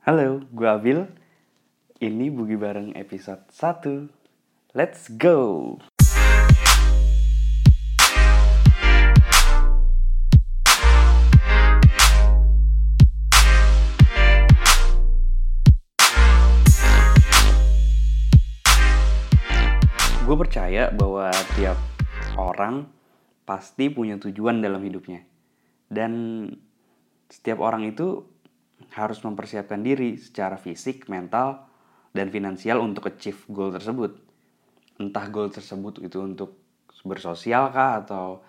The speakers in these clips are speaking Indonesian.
Halo, gue Abil. Ini Bugi Bareng episode 1. Let's go! Gue percaya bahwa tiap orang pasti punya tujuan dalam hidupnya. Dan setiap orang itu harus mempersiapkan diri secara fisik, mental, dan finansial untuk achieve goal tersebut. Entah goal tersebut itu untuk bersosial kah atau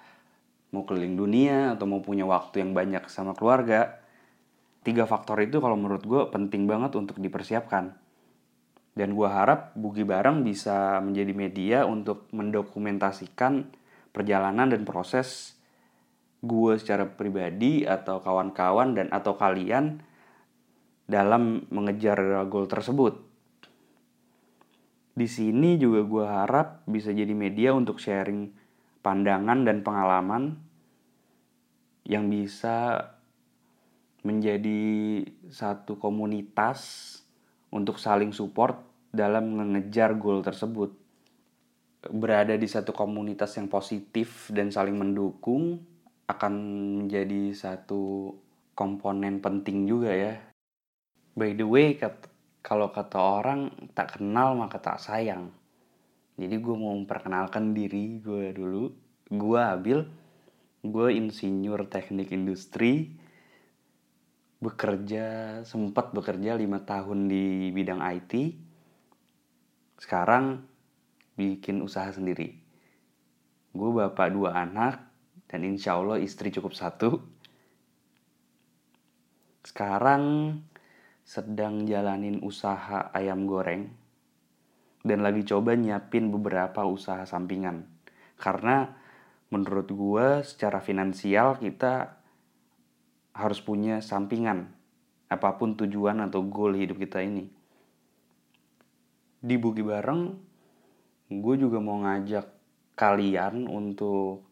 mau keliling dunia atau mau punya waktu yang banyak sama keluarga. Tiga faktor itu kalau menurut gue penting banget untuk dipersiapkan. Dan gue harap Bugi Bareng bisa menjadi media untuk mendokumentasikan perjalanan dan proses gue secara pribadi atau kawan-kawan dan atau kalian dalam mengejar goal tersebut. Di sini juga gue harap bisa jadi media untuk sharing pandangan dan pengalaman yang bisa menjadi satu komunitas untuk saling support dalam mengejar goal tersebut. Berada di satu komunitas yang positif dan saling mendukung akan menjadi satu komponen penting juga ya. By the way, kalau kata orang tak kenal maka tak sayang. Jadi gue mau memperkenalkan diri gue dulu. Gue Abil, gue insinyur teknik industri bekerja sempat bekerja lima tahun di bidang IT sekarang bikin usaha sendiri gue bapak dua anak dan insya Allah istri cukup satu sekarang sedang jalanin usaha ayam goreng dan lagi coba nyiapin beberapa usaha sampingan karena menurut gue secara finansial kita harus punya sampingan apa pun tujuan atau goal hidup kita ini. Di Bugi Bareng, gue juga mau ngajak kalian untuk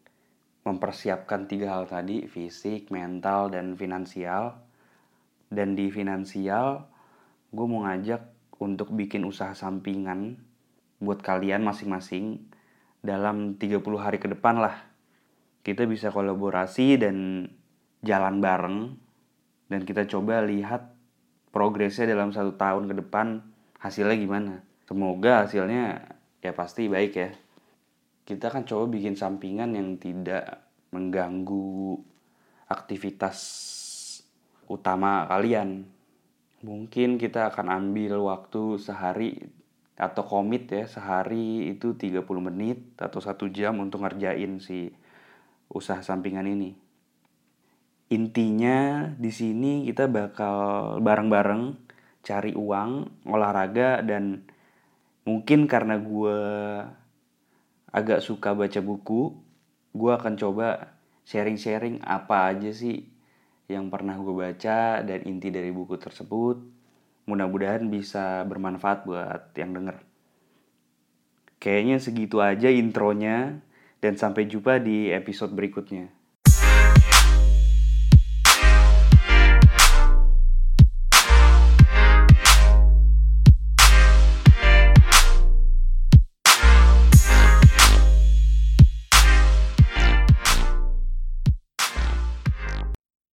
mempersiapkan tiga hal tadi, fisik, mental, dan finansial. Dan di finansial, gue mau ngajak untuk bikin usaha sampingan buat kalian masing-masing dalam 30 hari ke depan lah. Kita bisa kolaborasi dan jalan bareng dan kita coba lihat progresnya dalam satu tahun ke depan hasilnya gimana. Semoga hasilnya ya pasti baik ya. Kita kan coba bikin sampingan yang tidak mengganggu aktivitas utama kalian. Mungkin kita akan ambil waktu sehari atau komit ya sehari itu 30 menit atau satu jam untuk ngerjain si usaha sampingan ini intinya di sini kita bakal bareng-bareng cari uang, olahraga dan mungkin karena gue agak suka baca buku, gue akan coba sharing-sharing apa aja sih yang pernah gue baca dan inti dari buku tersebut. Mudah-mudahan bisa bermanfaat buat yang denger. Kayaknya segitu aja intronya dan sampai jumpa di episode berikutnya.